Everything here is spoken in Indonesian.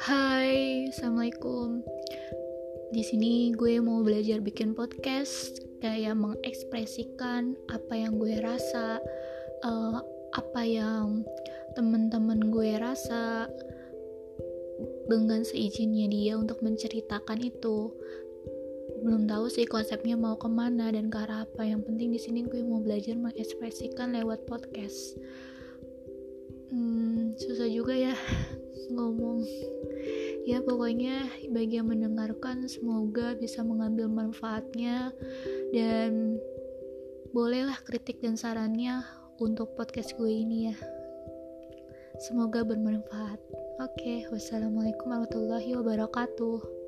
Hai, assalamualaikum. Di sini gue mau belajar bikin podcast, kayak mengekspresikan apa yang gue rasa, uh, apa yang teman-teman gue rasa dengan seizinnya dia untuk menceritakan itu. Belum tahu sih konsepnya mau ke mana dan ke arah apa. Yang penting di sini gue mau belajar mengekspresikan lewat podcast. Hmm, susah juga ya ngomong ya pokoknya bagi yang mendengarkan semoga bisa mengambil manfaatnya dan bolehlah kritik dan sarannya untuk podcast gue ini ya. Semoga bermanfaat. Oke wassalamualaikum warahmatullahi wabarakatuh